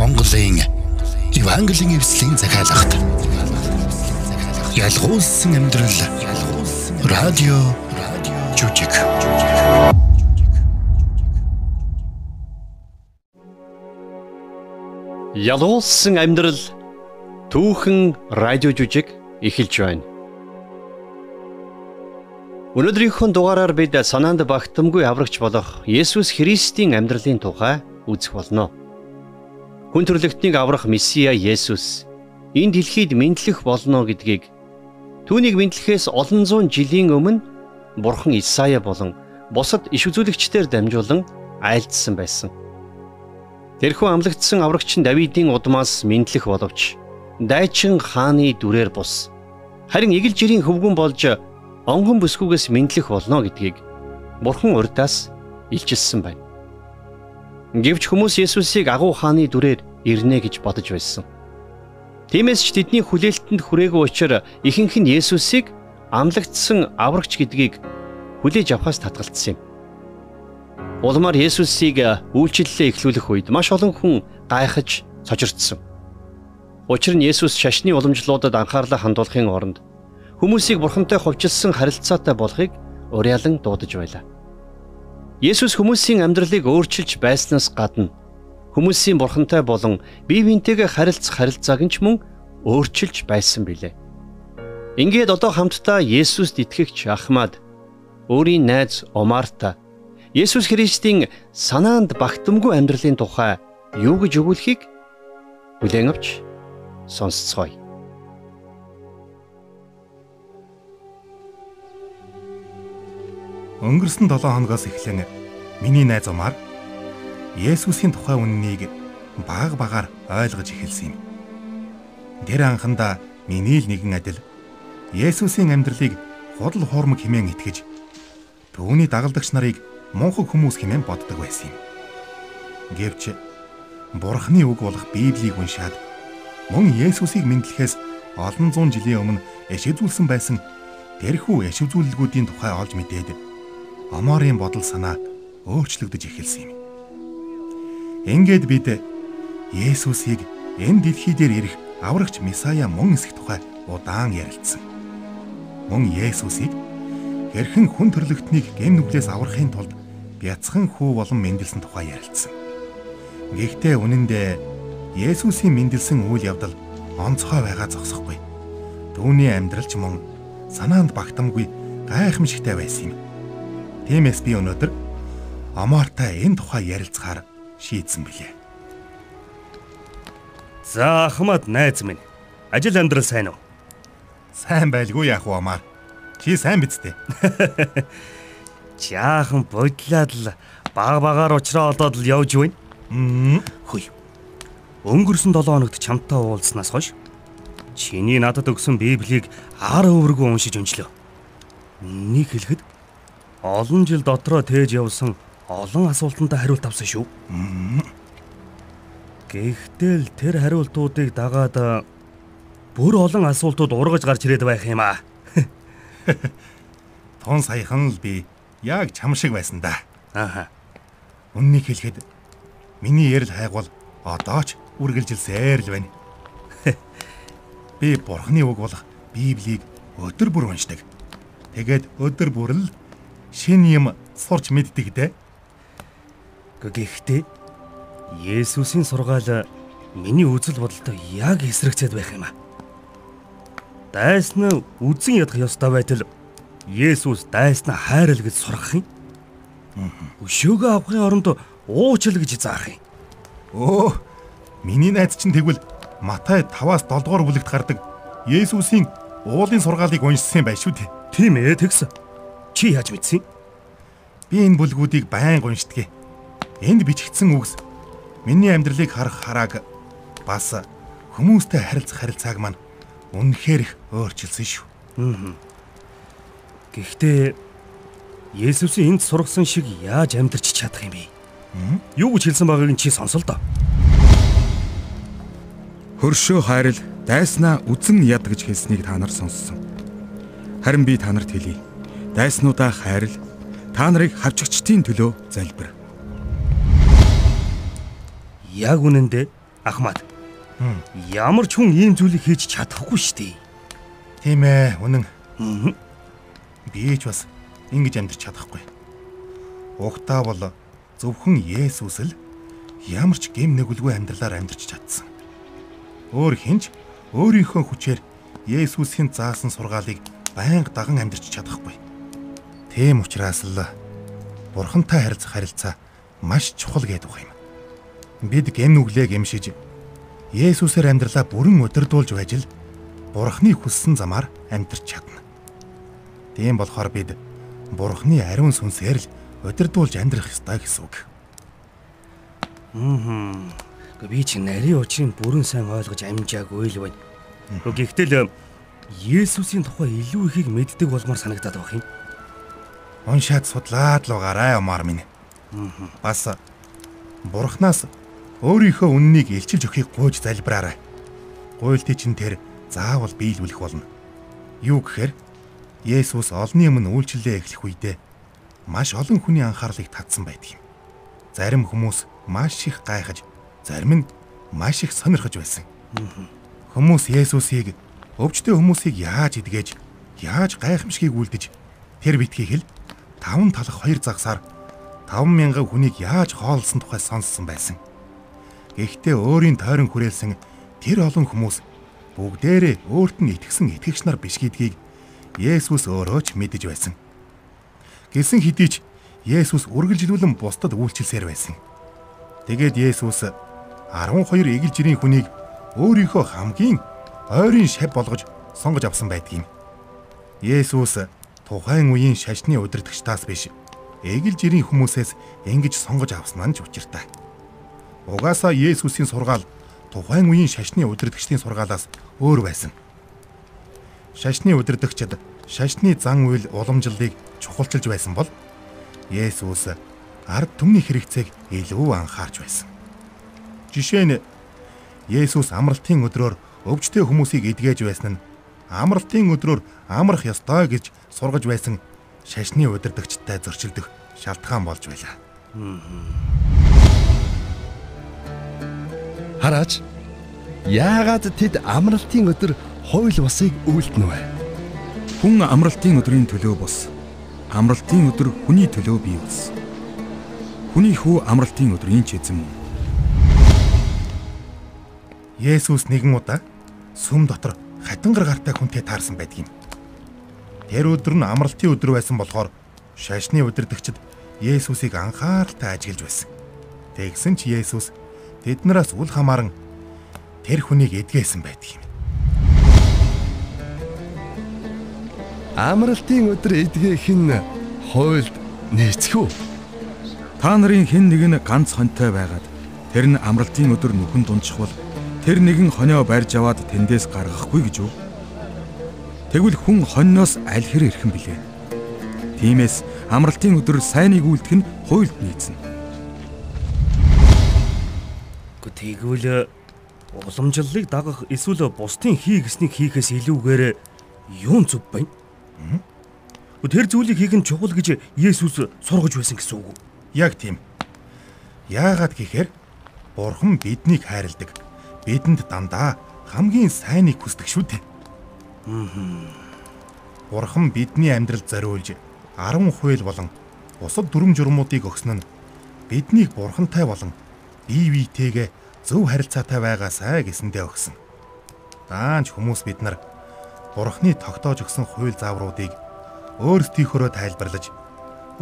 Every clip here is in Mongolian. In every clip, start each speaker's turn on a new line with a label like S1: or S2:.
S1: Монголын Евангелийн эвслийн захиалгад ялгуулсан амьдрал радио жүжиг
S2: Ялгуулсан амьдрал түүхэн радио жүжиг эхэлж байна. Өнөөдрийнхөө дугаараар бид санаанд багтамгүй аврагч болох Есүс Христийн амьдралын тухай үзэх болно. Хүн төрлөختнийг аврах Месиа Есүс энэ дэлхийд мэдлэх болно гэдгийг түүнийг мэдлэхээс олон зуун жилийн өмнө Бурхан Исая болон бусад иш үзүүлэгчдээр дамжуулан айлдсан байсан. Тэрхүү амлагдсан аврагч нь Давидын удмаас мэдлэх боловч дайчин хааны дүрээр бус харин игэл жирийн хөвгүн болж онгон бүсгүйгээс мэдлэх болно гэдгийг Бурхан урдаас илчилсэн байна. Гэвч хүмүүс Есүсийг агуу хааны дүрээр ирнэ гэж бодож байсан. Тиймээс ч тэдний хүлээлтэнд хүрээгүй учраас ихэнх нь Есүсийг амлагдсан аврагч гэдгийг хүлээж авахаас татгалцсан юм. Улмаар Есүсийг үйлчлэлээ эхлүүлэх үед маш олон хүн гайхаж цочирдсан. Учир нь Есүс шашны уламжлуудад анхаарлаа хандуулахын оронд хүмүүсийг бурхантай хувьчилсан харилцаатай болохыг уриалан дуудаж байлаа. Есүс хүмүүсийн амьдралыг өөрчилж байснаас гадна хүмүүсийн бурхантай болон бие биентэйгээ харилцах харилцааг нь ч мөн өөрчилж байсан билээ. Ингээд одоо хамтдаа Есүст итгэгч Ахмад өөрийн найз Омарта Есүс Христийн санаанд багтамгүй амьдралын тухай юу гэж өгүүлэхийг бүлээн авч сонсцгоё.
S3: Өнгөрсөн 7 хоногоос эхлэн миний найз Умар Есүсийн тухай үннийг баг багаар ойлгож эхэлсэн юм. Тэр анхандаа миний л нэгэн адил Есүсийн амьдралыг худал хуурмаг хэмээн итгэж түүний дагалдагч нарыг мунхаг хүмүүс хэмээн боддог байсан юм. Гэвч Бурхны үг болох Библийг уншаад мөн Есүсийг мэдлэхээс олон зуун жилийн өмнө эшэзүүлсэн байсан тэрхүү эшэзүүлэлгүүдийн тухай олж мэдээд Оморын бодол санаа өөрчлөгдөж эхэлсэн юм. Ингээд бид Есүсийг энэ дэлхий дээр ирэх аврагч Месая мөн эсэх тухай удаан ярилцсан. Мөн Есүсийг хэрхэн хүн төрлөختнийг гэм нүглээс аврахын тулд бяцхан хүү болон мэндэлсэн тухай ярилцсан. Гэхдээ үнэндээ Есүсийн мэндэлсэн үйл явдал онцгой байгаа зогсохгүй. Түүний амьдралч мөн санаанд багтамгүй гайхамшигтай байсан юм. Тиймээс би өнөөдөр Амартай энэ тухай ярилцахаар шийдсэн билээ.
S4: За Ахмад найз минь. Ажил амьдрал сайн уу?
S3: Сайн байлгүй яах вэ Амар? Чи сайн биз дээ.
S4: Жаахан бодлаад л баг багаар уучраа олоод л явж байна. Хүй. Өнгөрсөн 7 хоногт чамтай уулзнаас хойш чиний надад өгсөн Библийг ар өвөргөө уншиж өнчлөө. Нэг хэлэхэд олон жил дотроо тээж явсан олон асуултанд хариулт авсан шүү. Гэхдээ л тэр хариултуудыг дагаад бүр олон асуултууд ургаж гарч ирээд байх юм аа.
S3: Тун саяхан л би яг чам шиг байсан да.
S4: Ааха.
S3: Үннийг хэлэхэд миний ярил хайгвал одоо ч үргэлжилсээр л байна. Би бурхны үг болох Библийг өдөр бүр уншдаг. Тэгээд өдөр бүр л шин юм сурч мэддэг дээ.
S4: Гэхдээ Есүсийн сургаал миний үзэл бодолтой яг эсрэгцээд байх юм аа. Дайснаа үзэн ядах ёстой байтал Есүс дайснаа хайрал гэж сургах юм. Өшөөгөө авахын оронд уучил гэж заах юм.
S3: Өө, миний найз чинь тэгвэл Матай 5-аас 7 дугаар бүлэгт гардаг Есүсийн уулын сургаалыг уншсан байх шүү дээ.
S4: Тийм ээ тэгс. Чи яаж мэдсэн?
S3: Би энэ бүлгүүдийг байнга уншдаг. Энд бичигдсэн үгс миний амьдралыг харах харааг бас хүмүүстэй харилцах харилцааг маань үнэхээр их өөрчилсөн шүү.
S4: Гэхдээ Есүсийн энд сургасан шиг яаж амьдрч чадах юм бэ? Юу гэж хэлсэн байгааг чи сонсол доо.
S5: Хөршөө хайрал дайснаа үзэн яд гэж хэлснийг та нар сонссон. Харин би та нарт хэлье дайснуудаа хайрл та нарыг хавчигчдын төлөө залбир.
S4: Яг үнэндээ Ахмад. Ямар ч хүн ийм зүйлийг хийж чадахгүй шүү дээ.
S3: Тийм ээ, үнэн. Би ч бас ингэж амьдрч чадахгүй. Угтаа бол зөвхөн Есүс л ямар ч гэм нэгүлгүй амьдралаар амьдрч чадсан. Өөр хинч өөрийнхөө хүчээр Есүсийн заасан сургаалыг байнга даган амьдрч чадахгүй. Тийм учраас л Бурхантай харилцах харилцаа маш чухал гэдэг юм. Бид гэм нүглээ гэмшиж Есүсээр амьдралаа бүрэн удирдуулж байж л Бурхны хүссэн замаар амьдрч чадна. Тийм болохоор бид Бурхны ариун сүнсээр л удирдуулж амьдрах ёстой гэсэн үг.
S4: Мм. Би чи нарийн учрыг бүрэн сайн ойлгож амжаагүй л байна. Гэхдээ л Есүсийн тухай илүү ихийг мэддэг болмоор санагдаад байх юм.
S3: Уншаад судлаад л байгаарай омар минь. Бас Бурханаас өөрийнхөө үннийг илчилж өгөхийг гуйж залбираарай. Гуйлтыг чинь тэр заавал биелүүлэх болно. Юу гэхээр Есүс олонний өмнө үйлчлэлээ эхлэх үедээ маш олон хүний анхаарлыг татсан байдаг юм. Зарим хүмүүс маш их гайхаж, зарим нь маш их сонирхож байсан. Хүмүүс Есүсийг өвчтөе хүмүүсийг яаж идгээж, яаж гайхамшигыг үлдэж тэр битгийх л таван талах хоёр загсаар 5000 хүнийг яаж хоолсон тухай сонссон байсан. Гэхдээ өөрийн тойрон хүрээлсэн тэр олон хүмүүс бүгдээрээ өөрт нь итгэсэн итгэгч нар биш гэдгийг Есүс өөрөө ч мэдэж байсан. Гэсэн хэдий ч Есүс үргэлжлүүлэн бусдад үйлчилсээр байсан. Тэгээд Есүс 12 эгэл жирийн хүнийг өөрийнхөө хамгийн ойрын шав болгож сонгож авсан байдаг юм. Есүс тухайн үеийн шашны удирдагчдаас биш эгэл жирийн хүмүүсээс ингэж сонгож авсан нь ч учиртай. Угаасаа Есүсийн сургаал тухайн үеийн шашны удирдагчдын сургаалаас өөр байсан. Шашны удирдагчид шашны зан үйл уламжлалыг чухалчилж байсан бол Есүс ард түмний хэрэгцээг илүү анхаарч байсан. Жишээ нь Есүс амралтын өдрөөр өвчтөе хүмүүсийг эдгэж байсан нь амралтын өдрөөр амрах ёстой гэж сургаж байсан шашны удирдагчтай зөрчилдөх шалтгаан болж байлаа.
S6: Хараач. Яагаад тэд амралтын өдөр хууль бусыг үйлдэнэ вэ?
S5: Хүн амралтын өдрийн төлөө бус. Амралтын өдөр хүний төлөө бий болсон. Хүний хүү амралтын өдрийн ч эзэн мөн.
S3: Есүс нэгэн удаа сүм дотор хатангар гартай хүнтэй таарсан байдаг юм. Тэр өдөр нь амралтын өдөр байсан болохоор шашны удирдагчид Есүсийг анхааралтай ажиглаж байсан. Тэгсэн ч Есүс тэднээс үл хамааран тэр хүнийг эдгээсэн байдаг юм.
S6: Амралтын өдөр эдгээх нь хуйлд нээцэх үү?
S5: Та нарын хэн нэг нь ганц хонтой байгаад тэр нь амралтын өдөр нүхэн дунчихвал тэр нэгэн хонио барьж аваад тэндээс гаргахгүй гэж үү? Тэгвэл хүн хоньноос аль хэр ирхэн билээ? Тиймээс амралтын өдөр сайныг үлдэх нь хуйлд нийцнэ.
S4: Тэгвэл уламжлалыг дагах эсвэл бусдын хий гэснийг хийхээс илүүгээр юун зүв байна? Тэр зүйлийг хийх нь чухал гэж Есүс сургаж байсан гэсэн үг үү?
S3: Яг тийм. Яагаад гэхээр Бурхан биднийг хайрладаг. Бидэнд дандаа хамгийн сайныг хүсдэг шүү дээ. Бурхан бидний амьдралд зориулж 10 хууль болон бусад дүрм журмуудыг өгсөн нь биднийг Бурхантай болон бие биетэйгээ зөв харилцаатай байгаасай гэсэндээ өгсөн. Даанч хүмүүс бид нар Бурхны тогтоож өгсөн хууль заавруудыг өөрсдийнхөө тайлбарлаж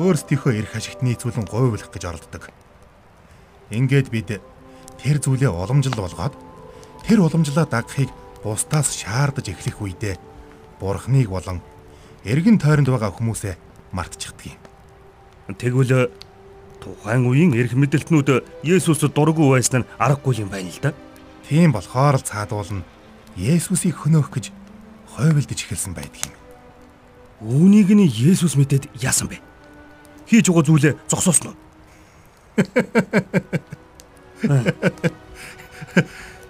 S3: өөрсдийнхөө эрх ашигт нийцүүлэн говьлох гэж оролддог. Ингээд бид тэр зүйлээ уламжлал болгоод тэр уламжлалаа дагахыг бусдаас шаардаж эхлэх үедээ Бурхныг болон эргэн тойронд байгаа хүмүүсээ мартчихдаг юм.
S4: Тэгвэл тухайн үеийн эрх мэдэлтнүүд Есүсд дургүй байсан нь аргагүй юм байна л да.
S3: Тийм болохоор л цаадуулна Есүсийг хөнөөх гэж хойволдож эхэлсэн байдаг юм.
S4: Үүнийг нь Есүс мэдээд яасан бэ? Хийж байгаа зүйлээ зогсоосон уу?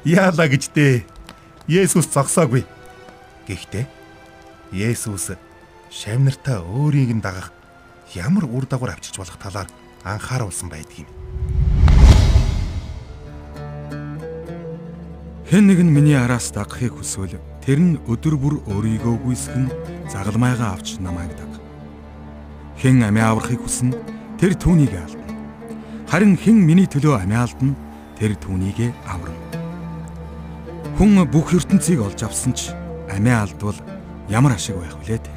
S3: Яалаа гэж дээ. Есүс зогсоогүй. Гэхдээ Есүс шавнартаа өөрийг нь дагах ямар үр дагавар авчирч болох талаар анхааруулсан байдаг юм.
S5: Хэн нэг нь миний араас дагахыг хүсвэл тэр нь өдөр бүр өөрийгөө гүйсгэн загалмайгаа авч намайг даг. Хэн амиа аврахыг хүснэ тэр түүнийг алдна. Харин хэн миний төлөө амиа алдна тэр түүнийг аварна. Хүн бүх ертөнцийг олж авсан ч амиа алдвал ямар ашиг байх вүлээ те.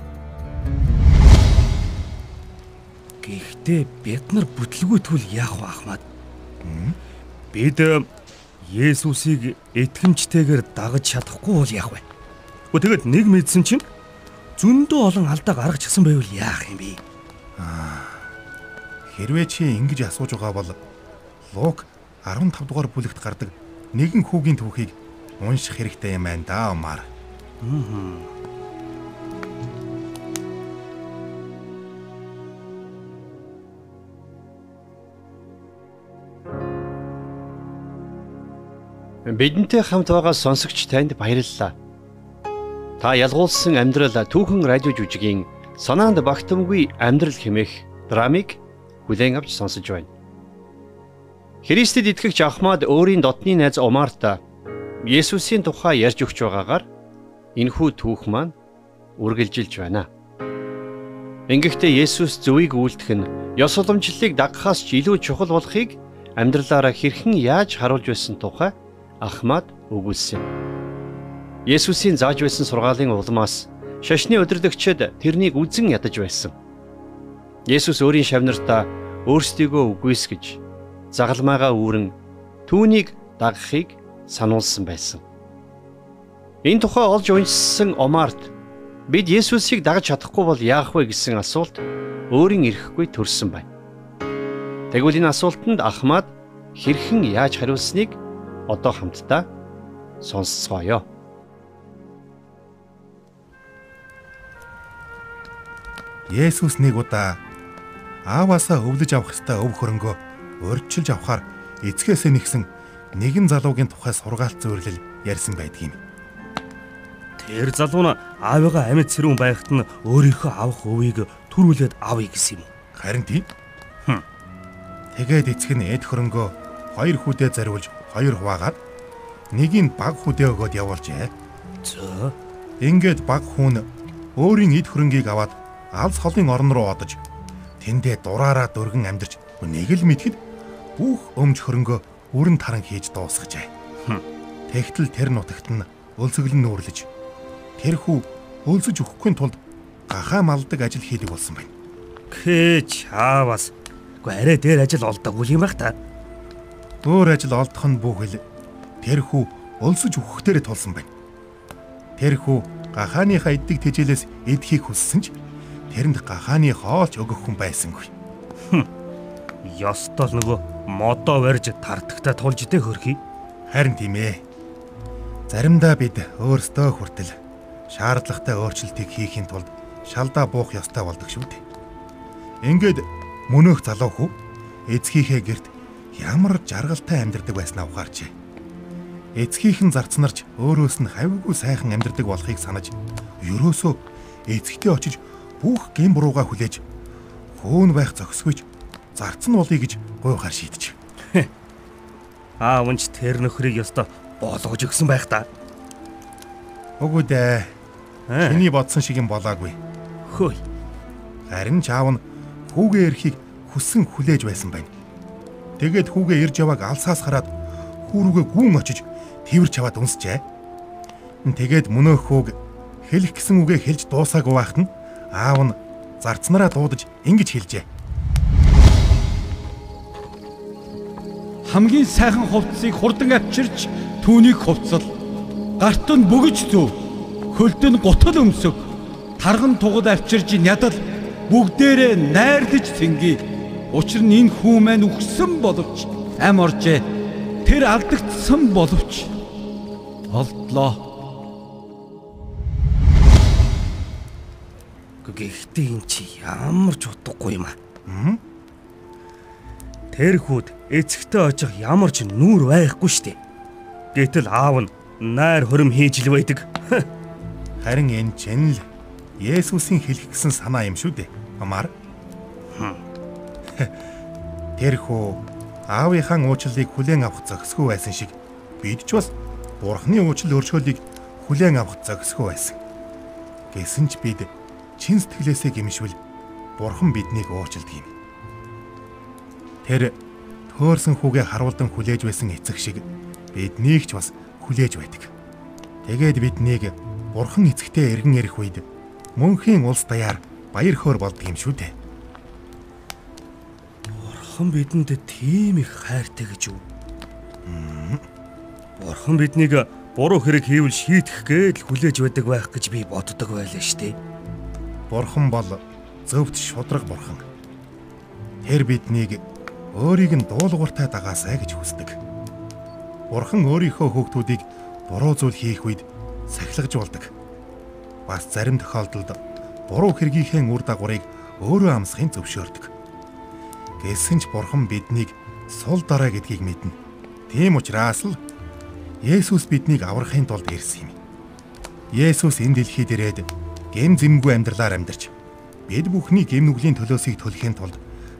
S4: Гэхдээ бид нар бүтлгүүтгүүл яах вэ Ахмад? Бид э, Есүсийг итгэмжтэйгээр дагаж чадахгүй бол яах вэ? Гэхдээ тэгэд нэг мэдсэн чинь зөндөө олон алдаа гаргачихсан байвал яах юм бэ?
S3: Хэрвээ чи ингэж асууж байгаа бол Лук 15 дугаар бүлэгт гардаг нэгэн хүүгийн түүхийг унших хэрэгтэй юм байна да Омар.
S2: Бидэнтэй хамт байгаа сонсогч танд баярлалаа. Та ялгуулсан амьдрал түүхэн радио жүжигийн санаанд багтамгүй амьдрал хэмээх драмыг бүлээн авч сонсож байна. Христэд итгэгч Ахмад өөрийн дотны найз Омарта Есүсийн тухай ярьж өгч байгаагаар энэхүү түүх маань үргэлжилж байна. Ингэхдээ Есүс зөвийг үйлдэх нь ёс уламжлалыг дагахаас ч илүү чухал болохыг амьдралаараа хэрхэн яаж харуулж байсан тухай Ахмад өгүүлсэн. Есүсийн зааж байсан сургаалын улмаас шашны удирдагчид тэрнийг үзен ядаж байсан. Есүс өөрийн шавнартаа өөрсдийгөө үгүйсгэж загалмайгаа үүрэн түүнийг дагахыг сануулсан байсан. Энэ тухай олж уншсан Омарт бид Есүсийг дагаж чадахгүй бол яах вэ гэсэн асуулт өөрийн ирэхгүй төрсөн байна. Тэгвэл энэ асуултанд Ахмад хэрхэн яаж хариулсныг одоо хамтдаа сонсцгоё.
S3: Есүс нэг удаа ааваасаа өвлөж авах ёстой өв хөрөнгөө урьдчилж авахаар эцгээсээ нэгсэн нэгэн залуугийн тухай сургаалт зөвөрлөл ярьсан байдгийм.
S4: Тэр залуу нь аавыгаа амьд сэрүүн байхад нь өөрийнхөө авах өвийг төрүүлээд авъя гэсэн юм.
S3: Харин тийм. Тэгээд эцэг нь эд хөрөнгөө хоёр хүүдээ зориулж хоёр хуваагаад нэгийг баг хүүдээ өгөөд явуулжээ.
S4: Зөө.
S3: Ингээд баг хүн өөрийн эд хөрөнгийг аваад алс холын орон руу одож тэндээ дураараа дөргөн амьдарч нэг л мэдхэд бүх өмч хөрөнгөө үрэн таран хийж дуусгажээ. Тэгтэл тэр нутагт нь өлсгөлн нүүрлэж тэр хүү өлсөж өгөхгүй тулд гахаа малдаг ажил хийдэг болсон байна.
S4: Кэж хаавас. Гэхдээ арай дээр ажил олдог үл юм байх та.
S3: Өөр ажил олдох нь бүхэл тэр хүү өлсөж өгөхтөрөө тулсан байна. Тэр хүү гахааныхаа иддэг тэжээлээс эдхийг хүссэн ч тэрэнд гахааны хоолч өгөх хүн байсангүй.
S4: Ёстол нөгөө модоо барьж тардагтаа тулж идэх хөрхий.
S3: Харин тийм ээ. Заримдаа бид өөрсдөө хүртэл шаардлагатай өөрчлөлтийг хийхин тулд шалдаа буух ёстой болдог шүү дээ. Ингээд мөнөөх залуу хүү эцгийнхээ герт ямар жаргалтай амьдардаг байснаа ухаарчээ. Эцгийнхэн зарцнарч өөрөөс нь хавьгүй сайхан амьдардаг болохыг санаж ерөөсөө эцэгтэй очиж бүх гэм бурууга хүлээж хөөн байх зохисгүйч зарцсан болъё гэж гуйхаар шийдэж.
S4: Аа унч тэр нөхрийг ёстой болгож өгсөн байх та.
S3: Үгүй дээ. Чиний бодсон шиг юм болоогүй.
S4: Хөөе.
S3: Харин чаав нь хүүгээ эрхийг хүссэн хүлээж байсан байна. Тэгээд хүүгээ ирж явааг алсаас хараад хүүрүүгээ гүн очиж тэрч аваад үнсжээ. Тэгээд мөнөөх хүүг хэлэх гэсэн үгээ хэлж дуусаагүй байхад нь аав нь зарцнараа дуудаж ингэж хэлжээ.
S7: Хамгийн сайхан хувцсыг хурдан авчирч түүнийг хувцал. Гарт нь бөгж зөв. Хөлд нь гутал өмсөг. Тарган тугад авчирж ядал бүгдээрээ найрлаж цэнги. Учир нь энэ хүү маань үхсэн боловч ам оржээ. Тэр алдагдсан боловч олдлоо.
S4: Гэхдээ эн чи ямар ч утгагүй юм аа. Тэр хүүд эцэгтэй очих ямар ч нүүр байхгүй штэ. Гэтэл аав нь найр хорим хийж л байдаг.
S3: Харин энэ чинь л Есүсийн хэлэх гэсэн санаа юм шүү дээ. Амар. Тэр хөө аавынхаа уучлалыг хүлээн авах зохисгүй байсан шиг бид ч бас Бурхны уучлал өршөөлийг хүлээн авах зохисгүй байсан. Гэсэн ч бид чин сэтгэлээсээ гимшвэл Бурхан биднийг уучлдаг юм. Тэр төөрсөн хүүгээ харуулдан хүлээж байсан эцэг шиг биднийг ч бас хүлээж байдаг. Тэгээд биднийг Бурхан эцэгтэй эргэн ирэх үед мөнхийн улс даяар баяр хөөр болдог юм шүү дээ.
S4: Бурхан бидэнд тийм их хайртай гэж юу? Бурхан биднийг буруу хэрэг хийвэл шийтгэх гээд л хүлээж байдаг байх гэж би боддог байлаа штэ.
S3: Бурхан бол зөвхт шудраг бурхан. Тэр биднийг өөрийг нь дуулууртай дагаасай гэж хүсдэг. Бурхан өөрийнхөө хүүхдүүдийг буруу зүйл хийх үед сахилгажуулдаг. Бас зарим тохиолдолд буруу хэргийнхээ үр дагаврыг өөрөө амсахын зөвшөөрдөг. Гэсэн ч Бурхан биднийг сул дараа гэдгийг мэднэ. Тийм учраас л Есүс биднийг аврахын тулд ирсэн юм. Есүс энэ дэлхийд ирээд гэм зэмгүй амьдралаар амьдарч бид бүхний гэм нүглийн төлөөсийг төлөхийн тулд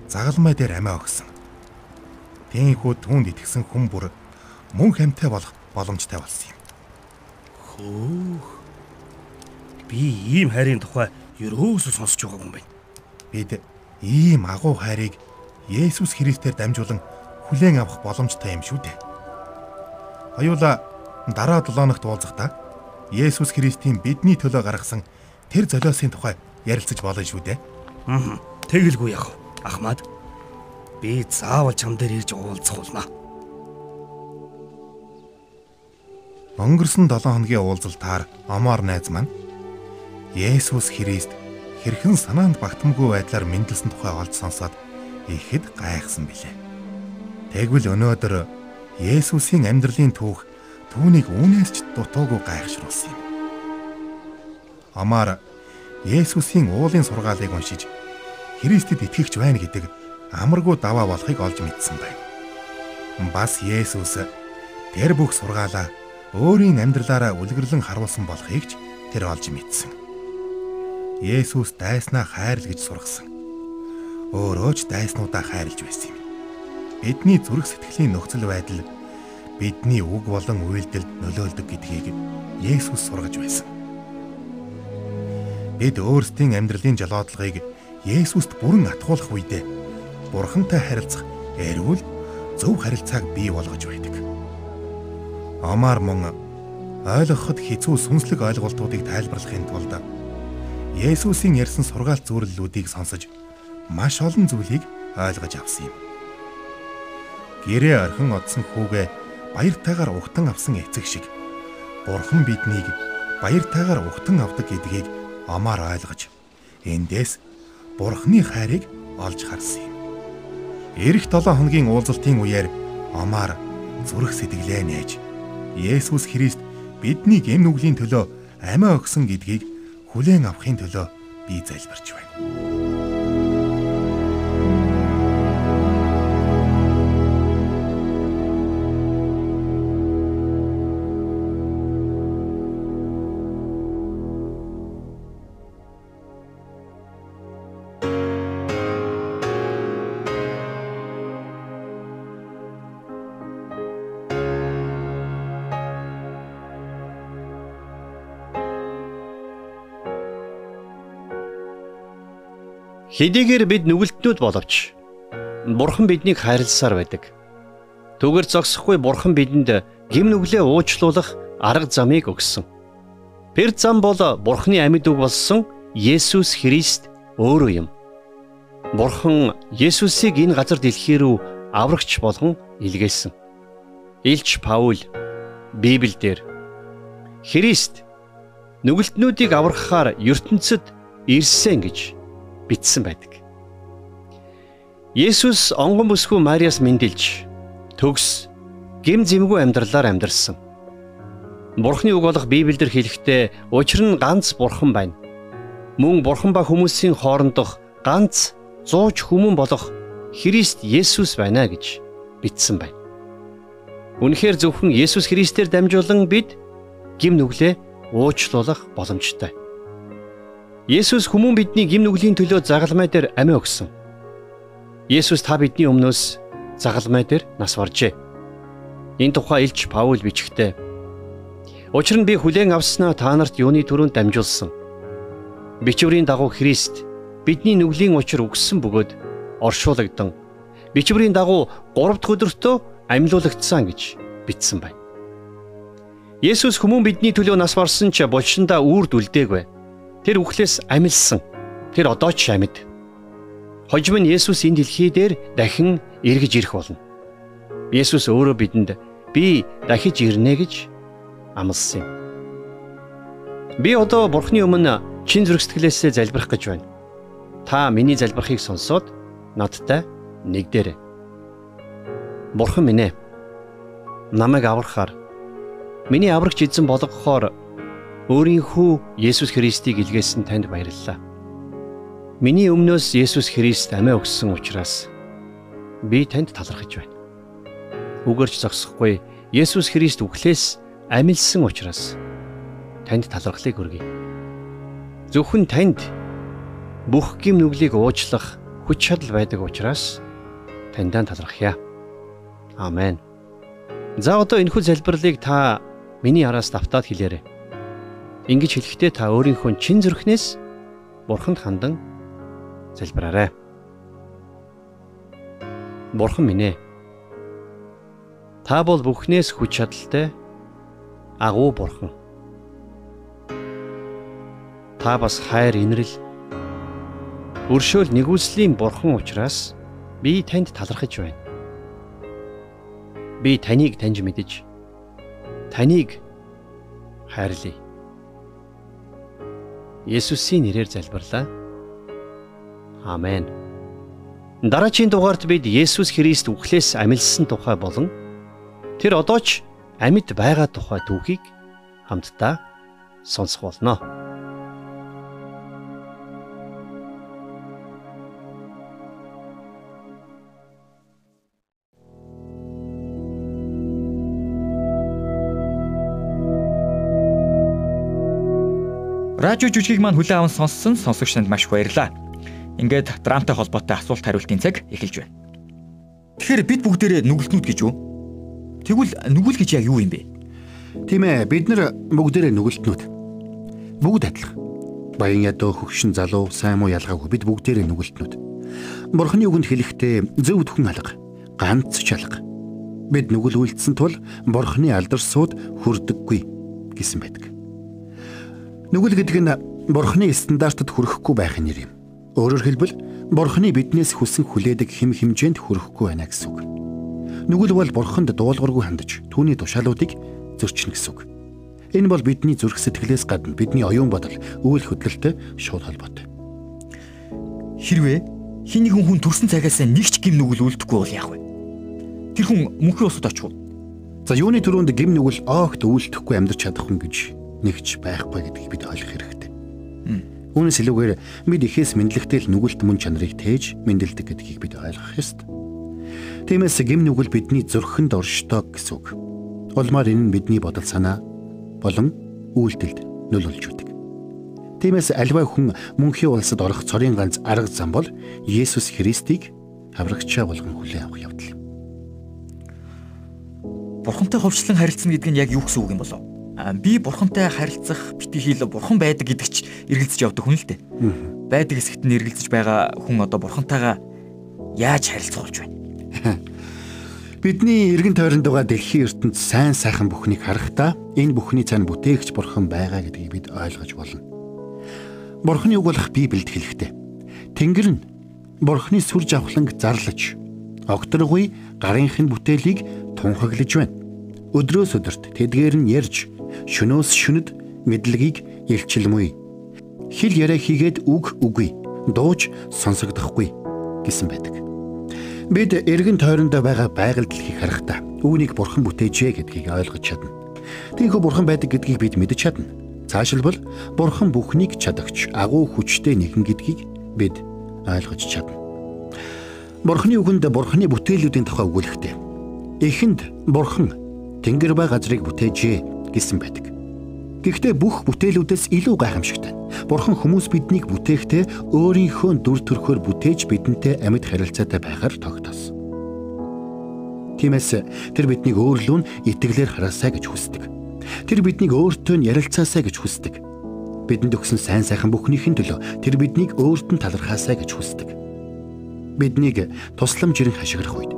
S3: загалмай дээр амиа өгсөн. Тэнхүү түүнд итгэсэн хүн бүр мөн хамтай болох боломжтой болсон юм.
S4: Хөөх. Би ийм хайрын тухай ерөөсөө сонсч байгаагүй юм байна.
S3: Бид ийм агуу хайрыг Есүс Христээр дамжуулан хүлээн авах боломжтой юм шүү дээ. Хоёулаа дараа 7 ногт уулзахдаа Есүс Христийн бидний төлөө гаргасан тэр золиосын тухай ярилцаж болно шүү дээ.
S4: Аа. Тэгэлгүй вэ? Ахмад. Би заавал чам дээр ирж уулзах болно.
S3: Өнгөрсөн 7 хоногийн уулзалтаар Омор найз маань Есүс Христ хэрхэн санаанд багтамгүй байдлаар мэндэлсэн тухай олж сонсоод ихэд гайхсан билээ. Тэгвэл өнөөдөр Есүсийн амьдралын түүх түүнийг үүнээс ч дутуугүй гайхшруулсан юм. Омар Есүсийн уулын сургаалыг уншиж Христэд итгэгч байна гэдэг амаргүй даваа болохыг олж мэдсэн байна. Бас Есүс тэр бүх сургаалаа өөрийн амьдралаараа үлгэрлэн харуулсан болохыг ч тэр олж мэдсэн. Есүс дайснаа хайрл гэж сургасан. Өөрөө ч дайснуудаа хайрлж байсан юм. Бидний зүрх сэтгэлийн нөхцөл байдал бидний үг болон үйлдэлд нөлөөлдөг гэдгийг Есүс сургаж байсан. Бид өөрсдийн амьдралын жалоодлагыг Есүст бүрэн атгуулах үедээ Бурхантай харилцах эрүүл зөв харилцааг бий болгож байдаг. Омар мөн ойлгоход хэцүү сүнслэг ойлголтуудыг тайлбарлахын тулд Есүсийн ярьсан сургаалт зөвлөлүүдийг сонсож маш олон зүйлийг ойлгож авсан юм. Гэрээ орхин одсон хүүгээ баяртайгаар угтан авсан эцэг шиг Бурхан биднийг баяртайгаар угтан авдаг гэдгийг омаар ойлгож эндээс Бурханы хайрыг олж харсан юм. Ирэх 7 хоногийн уулзалтын үеэр омаар зүрх сэтгэлээ нээж Есүс Христ бидний гэм нүглийн төлөө амиа өгсөн гэдгийг хүлээн авахын төлөө би залбирч байна.
S2: Хэдийгээр бид нүгэлтнүүд боловч Бурхан биднийг хайрласаар байдаг. Түгэр зогсохгүй Бурхан бидэнд гим нүглээ уучлуулах арга замыг өгсөн. Тэр зам бол Бурханы амьд үг болсон Есүс Христ өөрөө юм. Бурхан Есүсийг энэ газар дэлхий рүү аврагч болгон илгээсэн. Илч Паул Библиэлд Христ нүгэлтнүүдийг аврахаар ертөнцид ирсэн гэж бичсэн байдаг. Есүс онгон бүсгүй Мариас мэндэлж төгс гим зэмгүй амьдралаар амьдарсан. Бурхны үг болох Библиэлд хэлэхдээ учир нь ганц Бурхан байна. Мөн Бурхан ба хүмүүсийн хоорондох ганц зууч хүмүүн болох Христ Есүс байна гэж бичсэн байна. Үнэхээр зөвхөн Есүс Христээр дамжуулан бид гим нүглээ уучлуулах боломжтой. Есүс хүмүүн бидний гим нүглийн төлөө загалмай дээр амиа өгсөн. Есүс та бидний өмнөөс загалмай дээр нас баржээ. Энэ тухай Илч Паул бичгтээ Учир нь би хүлээн авснаа та нарт юуны төрөнд дамжуулсан. Бичвэрийн дагуу Христ бидний нүглийн учир өгсөн бөгөөд оршуулгадсан. Бичвэрийн дагуу 3 дахь өдөртөө амьлуулагдсан гэж бичсэн байна. Есүс хүмүүн бидний төлөө нас барсан ч булшиндаа үрд үлдээгүй. Тэр үхлээс амилсан. Тэр одоо ч амьд. Хожим нь Есүс энэ дэлхий дээр дахин эргэж ирэх болно. Есүс өөрөө бидэнд би дахиж ирнэ гэж амласан юм. Би одоо Бурхны өмнө чин зүрх сэтгэлээсээ залбирах гэж байна. Та миний залбирахыг сонсоод надтай нэгдээрэй. Бурхан минь ээ. Намайг аврахаар миний аврагч эзэн болгохоор өөрийнхөө Есүс Христийг илгээсэн танд баярлалаа. Миний өмнөөс Есүс Христ амиа өгсөн учраас би танд талархаж байна. Үгэрч зогсохгүй Есүс Христ үхлээс амилсан учраас танд талархлыг өргөе. Зөвхөн танд бүх гим нүглийг уучлах хүч чадал байдаг учраас таньдаа талархъя. Амен. За одоо энэхүү залбирлыг та миний араас давтаад хэлээрэй. Ингэж хэлэхдээ та өөрийнхөө чин зүрхнээс Бурханд хандан залбираарай. Бурхан минь ээ. Та бол бүхнээс хүч чадалтай агуу бурхан. Та бас хайр инрэл өршөөл нэгүслийн бурхан учраас би танд талархаж байна. Би таныг таньж мэдэж таныг хайрлая. Есүсийн нэрээр залбирлаа. Амен. Дараагийн дугаард бид Есүс Христ үхлээс амилсан тухай болон тэр одоо ч амьд байгаа тухай түүхийг хамтдаа сонсох болно.
S8: Радио жүжигийг маань хүлээн аван сонссон сонсогч танд маш баярлалаа. Ингээд драмтай холбоотой асуулт хариултын цаг эхэлж байна. Тэгэхээр бид бүгдээрээ нүгэлтнүүд гэж юу? Тэгвэл нүгэл гэж яг юу юм бэ?
S1: Тийм ээ, бид нар бүгдээрээ нүгэлтнүүд. Бүгд адилхан. Баян ядуу хөгшин залуу сайн муу ялгаагүй бид бүгдээрээ нүгэлтнүүд. Бурхны үгэнд хэлэхдээ зөв тхэн алга, ганц ч алга. Бид нүгэл үйлдсэн тул Бурхны алдарсууд хүрдэггүй гэсэн байдаг. Нүгэл гэдэг нь Бурхны стандартад хүрэхгүй байх нэр юм. Өөрөөр хэлбэл Бурхны биднээс хүсэн хүлээдэг хэм хэмжээнд хүрэхгүй байна гэсэн үг. Нүгэл бол бурханд дуулуургүй хандаж түүний тушаалуудыг зөрчнө гэсэн үг. Энэ бол бидний зүрх сэтгэлээс гадна бидний оюун бодол, үйл хөдлөлтөй шууд холбоотой.
S8: Хэрвээ хин нэгэн хүн төрсэн цагаас нэг ч гим нүгэл үлдэхгүй бол яах вэ? Тэр хүн мөнхийн усад очих уу?
S1: За юуны төрөнд гим нүгэл оогт үлдэхгүй амьдрч чадах хүн гэж нэгч байхгүй гэдгийг бид ойлгох хэрэгтэй. Үүнээс илүүгээр бид ихээс мэдлэгтэй л нүгэлт мөн чанарыг тээж мэдлдэг гэдгийг бид ойлгох ёстой. Тиймээс гим нүгэл бидний зүрхэнд оршдог гэсэн үг. Улмаар энэ нь бидний бодол санаа болон үйлдэлд нөл болж үүдэг. Тиймээс альва хүн мөнхийн улсад орох цорын ганц арга зам бол Есүс Христийг хаврагчаа болгон хүлээн авах явдал юм.
S8: Бурхантай хувьчлан харилцана гэдэг нь яг юу гэсэн үг юм болов? Би бурхантай харилцах бити хийл бурхан байдаг гэдэг ч эргэлзэж явдаг хүн л дээ. Байдаг хэсэгт нь эргэлзэж байгаа хүн одоо бурхантайгаа яаж харилцах болж байна?
S1: Бидний эргэн тойронд байгаа дэлхийн ертөнд сайн сайхан бүхнийг харахдаа энэ бүхний цаана бүтээгч бурхан байгаа гэдгийг бид ойлгож болно. Бурханы үг болох Библиэд хэлэхдээ Тэнгэр нь Бурханы сүр жавхланг зарлаж огторгүй гарынхын бүтээлийг тунхаглаж байна. Өдрөөс өдөрт тэдгээр нь ярьж шөнөөс шүнэд мэдлэгийг илчилмүй. Хэл яриа хийгээд үг үгүй дууж сонсогдохгүй гэсэн байдаг. Бид эргэн тойрондоо байгаа байгаль дэлхийг харахтаа үүнийг бурхан бүтээжээ гэдгийг ойлгож чадна. Тийхүү бурхан байдаг гэдгийг бид мэдэж чадна. Цаашилбал бурхан бүхнийг чадагч агуу хүчтэй нэгэн гэдгийг бид ойлгож чадна. Бурханы үгэнд бурханы бүтээлүүдийн тухай өгүүлэхтэй. Эхэнд бурхан тэнгэр ба газрыг бүтээжээ гэсэн байдаг. Гэхдээ бүх бүтээлүүдээс илүү гайхамшигтай. Бурхан хүмүүс биднийг бүтээхдээ өөрийнхөө дүр төрхөөр бүтээж бидэнтэй амьд харилцаатай байхаар тогтоосон. Тиймээс тэр биднийг өөрлөө нь итгэлээр хараасаа гэж хүсдэг. Тэр биднийг өөртөө нь ярилцаасаа гэж хүсдэг. Бидэнд өгсөн сайн сайхан бүхнийхин төлөө тэр биднийг өөрт нь талархаасаа гэж хүсдэг. Биднийг тусламж ирэн хашгирах үед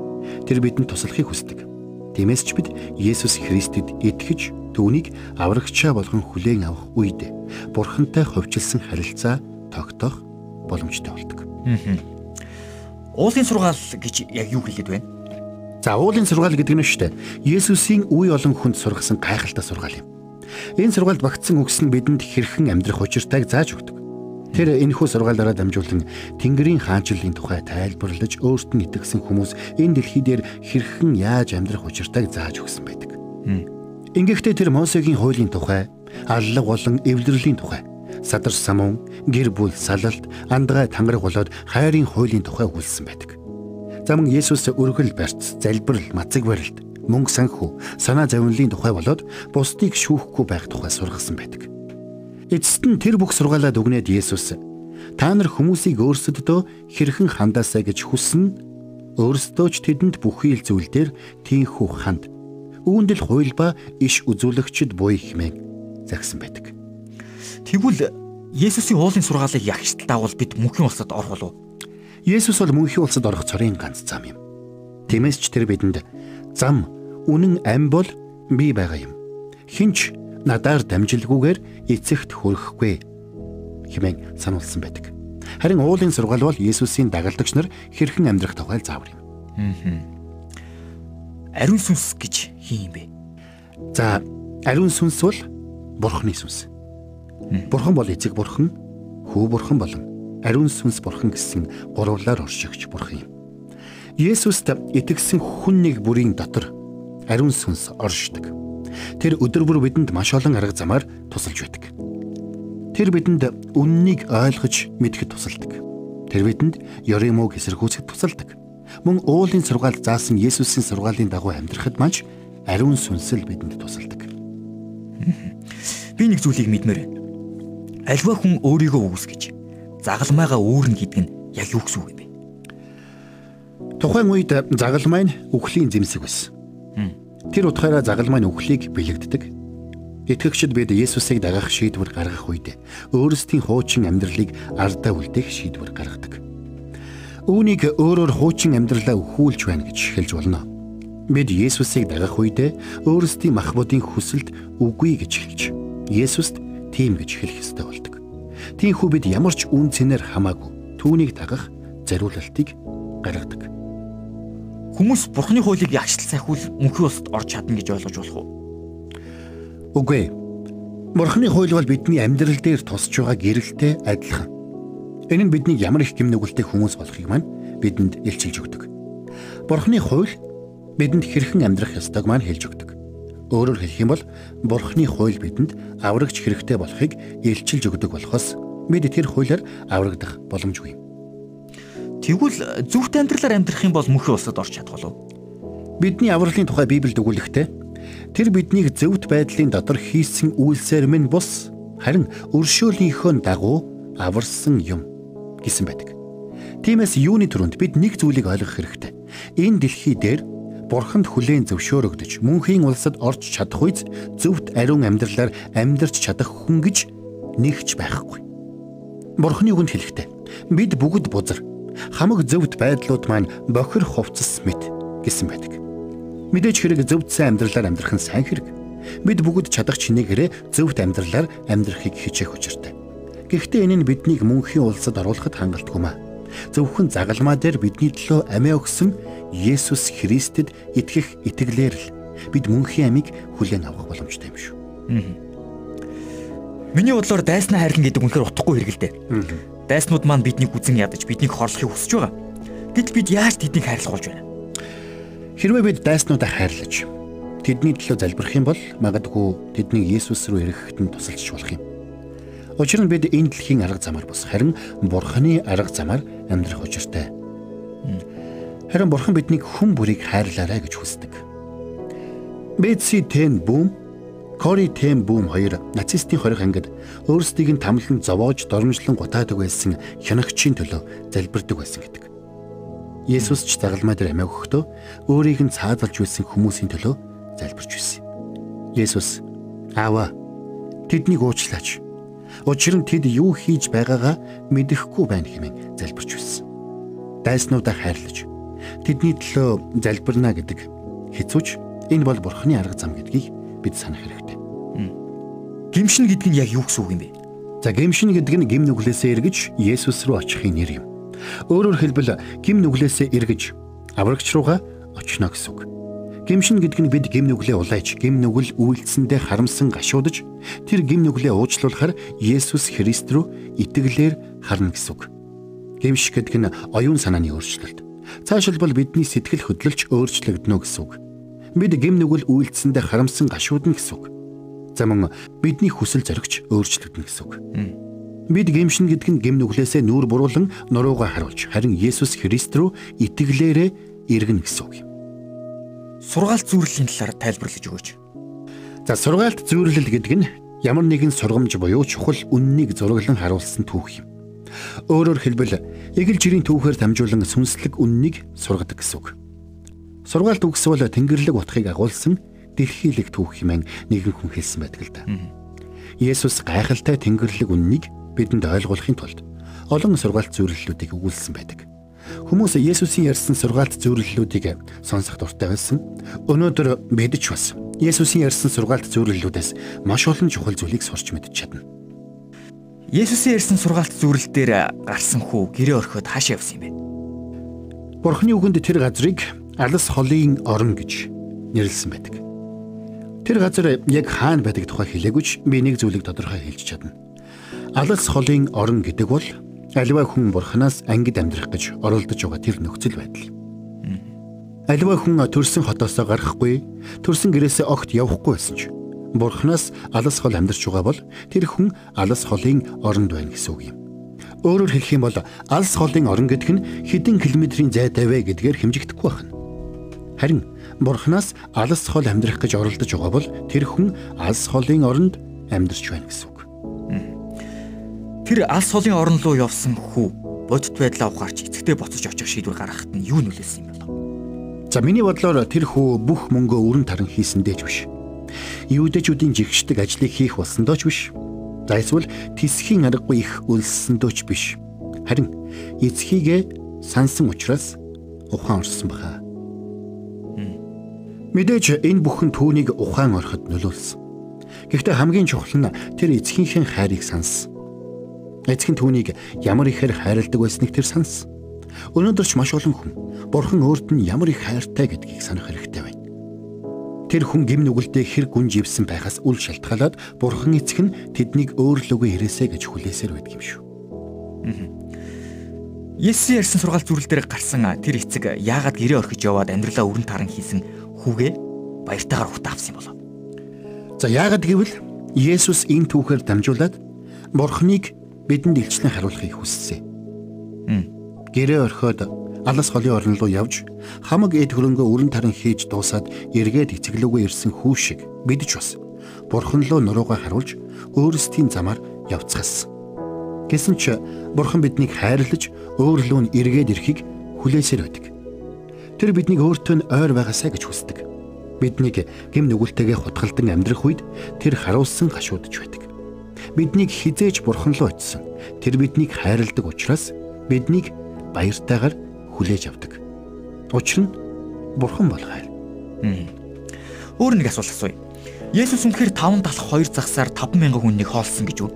S1: тэр бидэнд туслахыг хүсдэг. Тиймээс ч бид Есүс Христэд итгэж түүнийг аврагчаа болгон хүлээн авах үед Бурхантай ховчилсан харилцаа тогтоох боломжтой болдог.
S8: Уулын сургаал гэж яг юу хэлээд байна?
S1: За уулын сургаал гэдэг нь шүү дээ. Есүсийн үе олон хүнд сургасан гайхалтай сургаал юм. Энэ сургаалд багтсан үгс нь бидэнд хэрхэн амьдрах учиртайг зааж өгдөг. Тэр энэхүү сургаалаараа дамжуулан Тэнгэрийн хаанчлалын тухай тайлбарлаж өөрт нь итгэсэн хүмүүс энэ дэлхий дээр хэрхэн яаж амьдрах учиртайг зааж өгсөн байдаг. Ингэхдээ тэр Мосегийн хуулийн тухай, аллаг болон эвлэрлийн тухай, садар самун, гэр бүл салалт, андгай тангараг болоод хайрын хуулийн тухай үлдсэн байдаг. За мөн Есүс өргөл барьц, залбирал, мацаг барилт, мөнгө санхүү, санаа зовнилын тухай болоод бусдыг шүүхгүй байх тухай сургасан байдаг. Эцэст нь тэр бүх сургаалаад өгнөд Есүс та нар хүмүүсийг өөрсдөдөө хэрхэн хандаасаа гэж хүснэ өөрсдөө ч тэдэнд бүхий л зүйл дээр тийхүү ханд үүндэл хууль ба иш үзүүлэгчд буй хэмээн загсан байдаг.
S8: Тэгвэл Есүсийн уулын сургаалыг ягштал дагуул бид мөнхийн улсад орох болов.
S1: Есүс бол мөнхийн улсад орох цорын ганц зам юм. Тиймээс ч тэр бидэнд зам үнэн ам бол би байгаа юм. Хинч надаар дамжилгүйгээр эцэгт хүрэхгүй хэмээн сануулсан байдаг. Харин уулын сургаал бол Есүсийн дагалдагч нар хэрхэн амьдрах тухай заавар юм.
S8: Ариун сүнс гэж хин юм бэ?
S1: За, ариун сүнс бол Бурхны сүнс. Бурхан бол эцэг бурхан, хүү бурхан болон ариун сүнс бурхан гэсэн гурвлаар оршигч бурхан юм. Есүст итгэсэн хүн нэг бүрийн дотор ариун сүнс оршдог. Тэр өдөр бүр бидэнд маш олон арга замаар тусалж байдаг. Тэр бидэнд үннийг ойлгож мэдхэд тусалдаг. Тэр бидэнд ёрын мөг эсэргүүцэд тусалдаг. Мөн уулын сургаал заасан Есүсийн сургаалын дагуу амьдрахад маж ариун сүнсэл бидэнд тусалдаг.
S8: Би нэг зүйлийг мэдмээр байна. Альва хүн өөрийгөө үүсгэж загалмайгаа үүрнэ гэдэг нь яг юу гэсэн үг юм бэ?
S1: Тухайн үед загалмай нь үхлийн зэмсэг байсан. Тэр утгаараа загалмай нь үхлийг бэлэгддэг. Итгэгчид бид Есүсийг дагах шийдвэр гаргах үед өөрсдийн хуучин амьдралыг ардаа үлдээх шийдвэр гаргадаг. Үүнийг өөрөөр хуучин амьдралаа өхүүлж байна гэж хэлж болно. Бид Есүсийг дагах үед өөрсдийн махбодын хүсэлд үгүй гэж хэлж, Есүст тийм гэж хэлэх ёстой болдог. Тиймээс бид ямар ч үн цэнээр хамаагүй түүнийг дагах зориулалтыг гаргадаг.
S8: Хүмүүс бурхны хуулийг ягштал сайхвал мөнхийн улсад орж чадна гэж ойлгож болох уу?
S1: Үгүй. Бурхны хууль бол бидний амьдрал дээр тусч байгаа гэрэлтэй адилхан. Энэ нь биднийг ямар их гимнүгэлтэй хүмүүс болохыг маань бидэнд илчилж өгдөг. Бурхны хууль бидэнд хэрхэн амьдрах ёстойг маань хэлж өгдөг. Өөрөөр хэлэх юм бол Бурхны хууль бидэнд аврагч хэрэгтэй болохыг илчилж өгдөг болохоос бид тэр хуулиар аврагдах боломжгүй.
S8: Тэгвэл зөвхт амьдралаар амьдрах юм бол мөнхийн улсад орж чадах болов.
S1: Бидний авралын тухай Библиэд өгүүлэхдээ тэр биднийг зөвхт байдлын дотор хийсэн үйлсээр минь бус харин өршөөлийнхөө дагуу аварсан юм гэсэн байдаг. Тиймээс юуны төрөнд бид нэг зүйлийг ойлгох хэрэгтэй. Энэ дэлхий дээр бурханд хүлээн зөвшөөрөгдөж мөнхийн улсад орж чадах үйс зөвхт ариун амьдралаар амьдарч чадах хүн гэж нэгч байхгүй. Бурхны үгэнд хэлэхдээ бид бүгд бузар хамаг зөвхт байдлууд маань бохир хувцас мэт гэсэн байдаг. Мэдээж хэрэг зөвдсөн амьдралаар амьдрах нь сайн хэрэг. Бид бүгд чадах чинээгээрээ зөвхт амьдралаар амьдрахыг хичээх учиртай. Гэхдээ энэ нь биднийг мөнхийн улсад оруулахад хангалтгүй маа. Зөвхөн загалмаа дээр бидний төлөө амиа өгсөн Есүс Христэд итгэх итгэлээр л бид мөнхийн амийг хүлээн авах боломжтой юм шүү.
S8: Миний бодлоор дайснаа хайрлан гэдэг үнэхээр утгагүй хэрэг л дээ. Дайснууд маань биднийг үзен ядаж биднийг хорлохыг хүсэж байгаа. Гэтэл бид яаж тэднийг хайрлах болж байна?
S1: Хэрвээ бид дайснуудаа хайрлаж тэдний төлөө залбирах юм бол магадгүй тэднийг Есүс рүү ирэхэд нь тусалж болох юм. Учир нь бид энэ дэлхийн арга замаар бус харин Бурханы арга замаар амьдрах учиртай. Харин Бурхан биднийг хүн бүрийг хайрлаарай гэж хүсдэг. Бэтси тэн бүүм Кори Тэм бүүм хоёр нацистийн хорих ангид өөрсдийг нь тамлан зовоож дормжлон гутаадаг байсан хянагчийн төлөө залбирдаг байсан гэдэг. Есүс ч загалмай дээр амиа өгөхдөө өөрийг нь цаадалж байсан хүмүүсийн төлөө залбирч байсан. Есүс Аава тэднийг уучлаач. Учир нь тэд юу хийж байгаагаа мэдэхгүй байна хэмээн залбирч байсан. Дайснуудаа хайрлаж тэдний төлөө залбирна гэдэг хэцүүч энэ бол бурхны арга зам гэдгийг бид санах хэрэгтэй.
S8: Гимшин гэдэг нь яг юу гэсэн үг юм бэ?
S1: За гимшин гэдэг нь гим нүглээсээ эргэж Есүс рүү очихын нэр юм. Өөрөөр хэлбэл гим нүглээсээ эргэж аврагч руугаа очно гэсэн үг. Гимшин гэдэг нь бид гим нүглээ улайж, гим нүгэл үйлдсэндээ харамсан гашуудж, тэр гим нүглээ уучлуулахаар Есүс Христ рүү итгэлээр харна гэсэн үг. Гимш гэдэг нь оюун санааны өөрчлөлт. Цаашилбал бидний сэтгэл хөдлөлч өөрчлөгдөнө гэсэн үг. Бид гим нүгэл үйлдсэндээ харамсан гашуудна гэсэн үг. За мөн бидний хүсэл зоригч өөрчлөгдөнө гэсэн үг. Бид гимшин гэдэг нь гим нүглээсээ нүүр буруулан нуруугаа харуулж харин Есүс Христ рүү итгэлээрээ иргэнэ гэсэн үг юм.
S8: Сургаалт зүйрлэлийн талаар тайлбарлаж өгөөч.
S1: За сургаалт зүйрлэл гэдэг нь ямар нэгэн сургамж буюу чухал үннийг зураглан харуулсан түүх юм. Өөрөөр хэлбэл эгэл жирийн түүхээр дамжуулан сүнслэг үннийг сургадаг гэсэн үг. Сургаалт үгсвэл Тэнгэрлэг утгыг агуулсан дэлхийлэг түүх хэмээн нэгэн хүн хэлсэн байдаг л да. Есүс гайхалтай Тэнгэрлэг үннийг бидэнд ойлгуулахын тулд олон сургаалт зөвлөлүүдийг өгүүлсэн байдаг. Хүмүүс Есүсийн ярьсан сургаалт зөвлөлүүдийг сонсох дуртай байсан. Өнөөдөр бид ч бас Есүсийн ярьсан сургаалт зөвлөлүүдээс маш олон чухал зүйлийг сурч мэдж чадна.
S8: Есүсийн ярьсан сургаалт зөвлөл дээр гарсан хүү гэрээ орхиод хаашаа явсан юм бэ?
S1: Бурхны үгэнд тэр газрыг алс холын орон гэж нэрлсэн байдаг. Тэр газар яг хаана байдаг тухай хэлээгүйч би нэг зүйлийг тодорхой хэлж чадна. Алс холын орон гэдэг бол Аливаа хүн бурхнаас ангид амьдрах гэж оролдож байгаа тэр нөхцөл байдал. Аливаа хүн төрсэн хотоосоо гарахгүй, төрсэн гэрээсээ огт явахгүй байсан ч бурхнаас алс хол амьдарч байгаа бол тэр хүн алс холын оронд байна гэсэн үг юм. Өөрөөр хэлэх юм бол алс холын орон гэдэг нь хэдэн километрийн зайтай вэ гэдгээр хэмжигдэхгүй байна. Харин бурхнаас алс хол амьдрах гэж оролдож байгаа бол тэр хүн алс холын оронд амьдарч байна гэсэн.
S8: Тэр алс холын орон руу явсан хүү бодит байдлаа ухаарч эцэгтэй боцож очих шийдвэр гаргахад нь юу нөлөөсөн юм бэ?
S1: За миний бодлоор тэр хүү бүх мөнгөө өрн таран хийсэндээ ч биш. Юудэчүүдийн жигшдэг ажлыг хийх болсондоо ч биш. За эсвэл тисхийн аргагүй их өлссөндөө ч биш. Харин эцгийгээ сансан учраас ухаан орсон баха. Мэдээж энэ бүхэн түүнийг ухаан ороход нөлөөлсөн. Гэхдээ хамгийн чухал нь тэр эцгийнхээ хайрыг сансан. Эцэг нь түүнийг ямар ихээр хайрладаг байсныг тэр санс. Өнөөдөр ч маш олон хүн бурхан өөрт нь ямар их хайртай гэдгийг санах хэрэгтэй байна. Тэр хүн гим нүгэлтэд хэр гүн живсэн байхаас үл шалтгаалаад бурхан эцэг нь тэднийг өөрлөгөө ирээсэ гэж хүлээсээр байдаг юм шүү.
S8: Есүс ярьсан сургаал зүрэл дээр гарсан тэр эцэг яагаад гэрээ орхиж яваад амьдралаа өрн таран хийсэн хүүгээ баяртайгаар ухтаавсан юм болов.
S1: За яагаад гэвэл Есүс энэ түүхээр дамжуулаад Бурхныг бидэнд илчлэн харуулахыг хүссэн. Гэрээ орхиод алас холын орон руу явж хамаг эд хөрөнгөө өрн таран хийж дуусаад эргээд эцэглүүгээ ирсэн хүү шиг бид ч бас бурхан руу нуруугаа харуулж өөрсдийн замаар явцгаасан. Гэсэн ч бурхан биднийг хайрлаж өөрлөө нь эргээд ирэхийг хүлээсээр байдаг. Тэр биднийг өөртөө нь ойр байгаасаа гэж хүсдэг. Биднийг гим нүгэлтэйгээ хутгалдан амьдрах үед тэр харуулсан гашуудж байдаг биднийг хизээж бурхан руу очисон. Тэр биднийг хайрладаг учраас биднийг баяртайгаар хүлээж авдаг. Учир нь бурхан бол хайр.
S8: Өөр нэг асуулт асууя. Есүс үнэхээр 5 талах 2 загсаар 50000 хүнийг хоолсон гэж үү?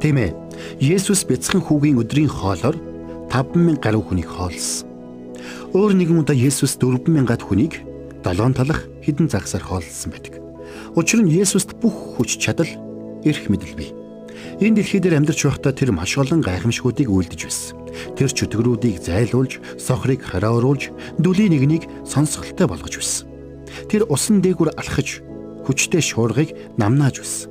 S1: Тийм ээ. Есүс бяцхан хүүгийн өдрийн хоолоор 50000 гаруй хүнийг хоолсон. Өөр нэгэн удаа Есүс 4000-аад хүнийг 7 талах хідэн загсаар хоолсон байдаг. Учир нь Есүст бүх хүч чадал, эрх мэдэл бий. Энэ дэлхий дээр амьдарч байхдаа тэр маш олон гайхамшгуудыг үйлдэж байсан. Тэр чөтгөрүүдийг зайлуулж, сохрыг харааруулж, дүлийн нэгнийг сонсголтой болгож байсан. Тэр усан дээгүр алхаж, хүчтэй шуургыг намнааж байсан.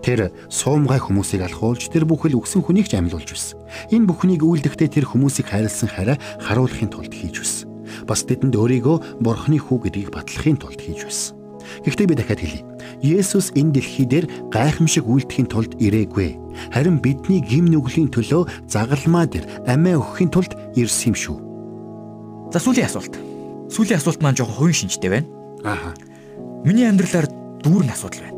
S1: Тэр суумгай хүмүүсийг алхуулж, тэр бүхэл үгсэн хүнийг ч амьлуулж байсан. Энэ бүхнийг үйлдэхдээ тэр хүмүүсийг хайрлсан хараа харуулахын тулд хийж байсан. Бас тэдэнд өөрийгөө бурхны хүү гэдгийг батлахын тулд хийж байсан. Гэхдээ би дахиад хэлье. Есүс энэ дэлхий дээр гайхамшиг үйлдэхийн тулд ирээгүй. Харин бидний гим нүглийн төлөө загалмаа дээр амиа өгөхийн тулд ирсэн юм шүү.
S8: За сүүлийн асуулт. Сүүлийн асуулт маань жоохон хувийн шинжтэй байна.
S1: Ааха.
S8: Миний амьдралаар дүүрэн асуудал байна.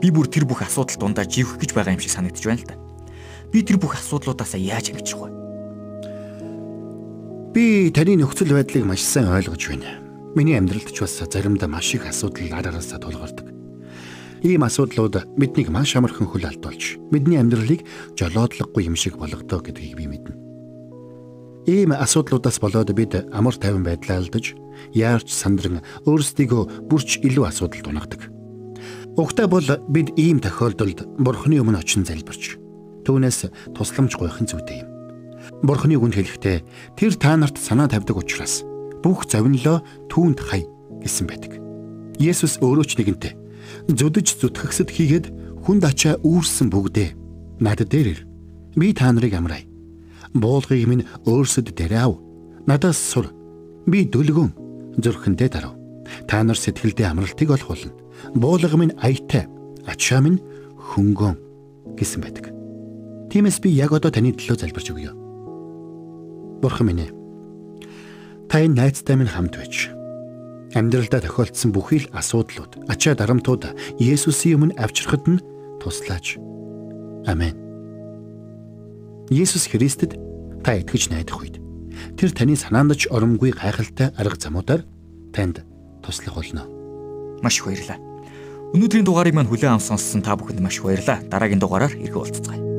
S8: би бүр тэр бүх асуудал дундаа живэх гэж байгаа юм шиг санагдаж байна л да. Би тэр бүх асуудлуудаасаа яаж ангижрах вэ?
S1: Би таны нөхцөл байдлыг маш сайн ойлгож байна. Миний амьдралд ч бас заримдаа маш их асуудал арараасаа тулгардаг. Ийм асуудлууд биднийг маш амархан хөл алдуулж, бидний амьдралыг жолоодлогогүй юм шиг болгодог гэдгийг би мэднэ. Ийм асуудлуудаас болоод бид амар тайван байдлаа алдаж, яарч сандран өөрсдийгөө бүрч илүү асуудалд унгадаг. Угтаа бол бид ийм тохиолдолд Бурхны өмнө очин залбирч, түүнээс тусламж гуйхын зүйтэй юм. Бурхны үгэнд хэлэхдээ тэр та нарт санаа тавьдаг учраас бүх завинлоо түүнд хай гэсэн байдаг. Есүс өөрөө ч нэгэнтээ зүдэж зүтгэгсэд хийгээд хүнд ачаа үүрсэн бүгдээ над дээр ир. Би та нарыг амраа. Буулгыг минь өөрсөд дээрээ ав. Надаас сур. Би дөлгөн зүрхэндээ дарав. Та нар сэтгэлдээ амралтыг олох болно. Буулга минь аятай, ачаа минь хөнгөн гэсэн байдаг. Тиймээс би яг одоо таны төлөө залбирч өгье. Бурхан минь ээ. Та энэ найзтай минь хамт байж. Амьдралдаа тохиолдсон бүхий л асуудлууд, ачаа дарамтууд Есүсийн өмнө авчрахад нь туслаач. Амен. Есүс Христэд та итгэж найдах үед тэр таны санаанд ч оромгүй гайхалтай арга замуудаар танд туслах болно.
S8: Маш их баярлалаа. Өнөөдрийн дугаарыг маань хүлээн авсан сонссон та бүхэнд маш их баярлалаа. Дараагийн дугаараар иргэ уулзцгаая.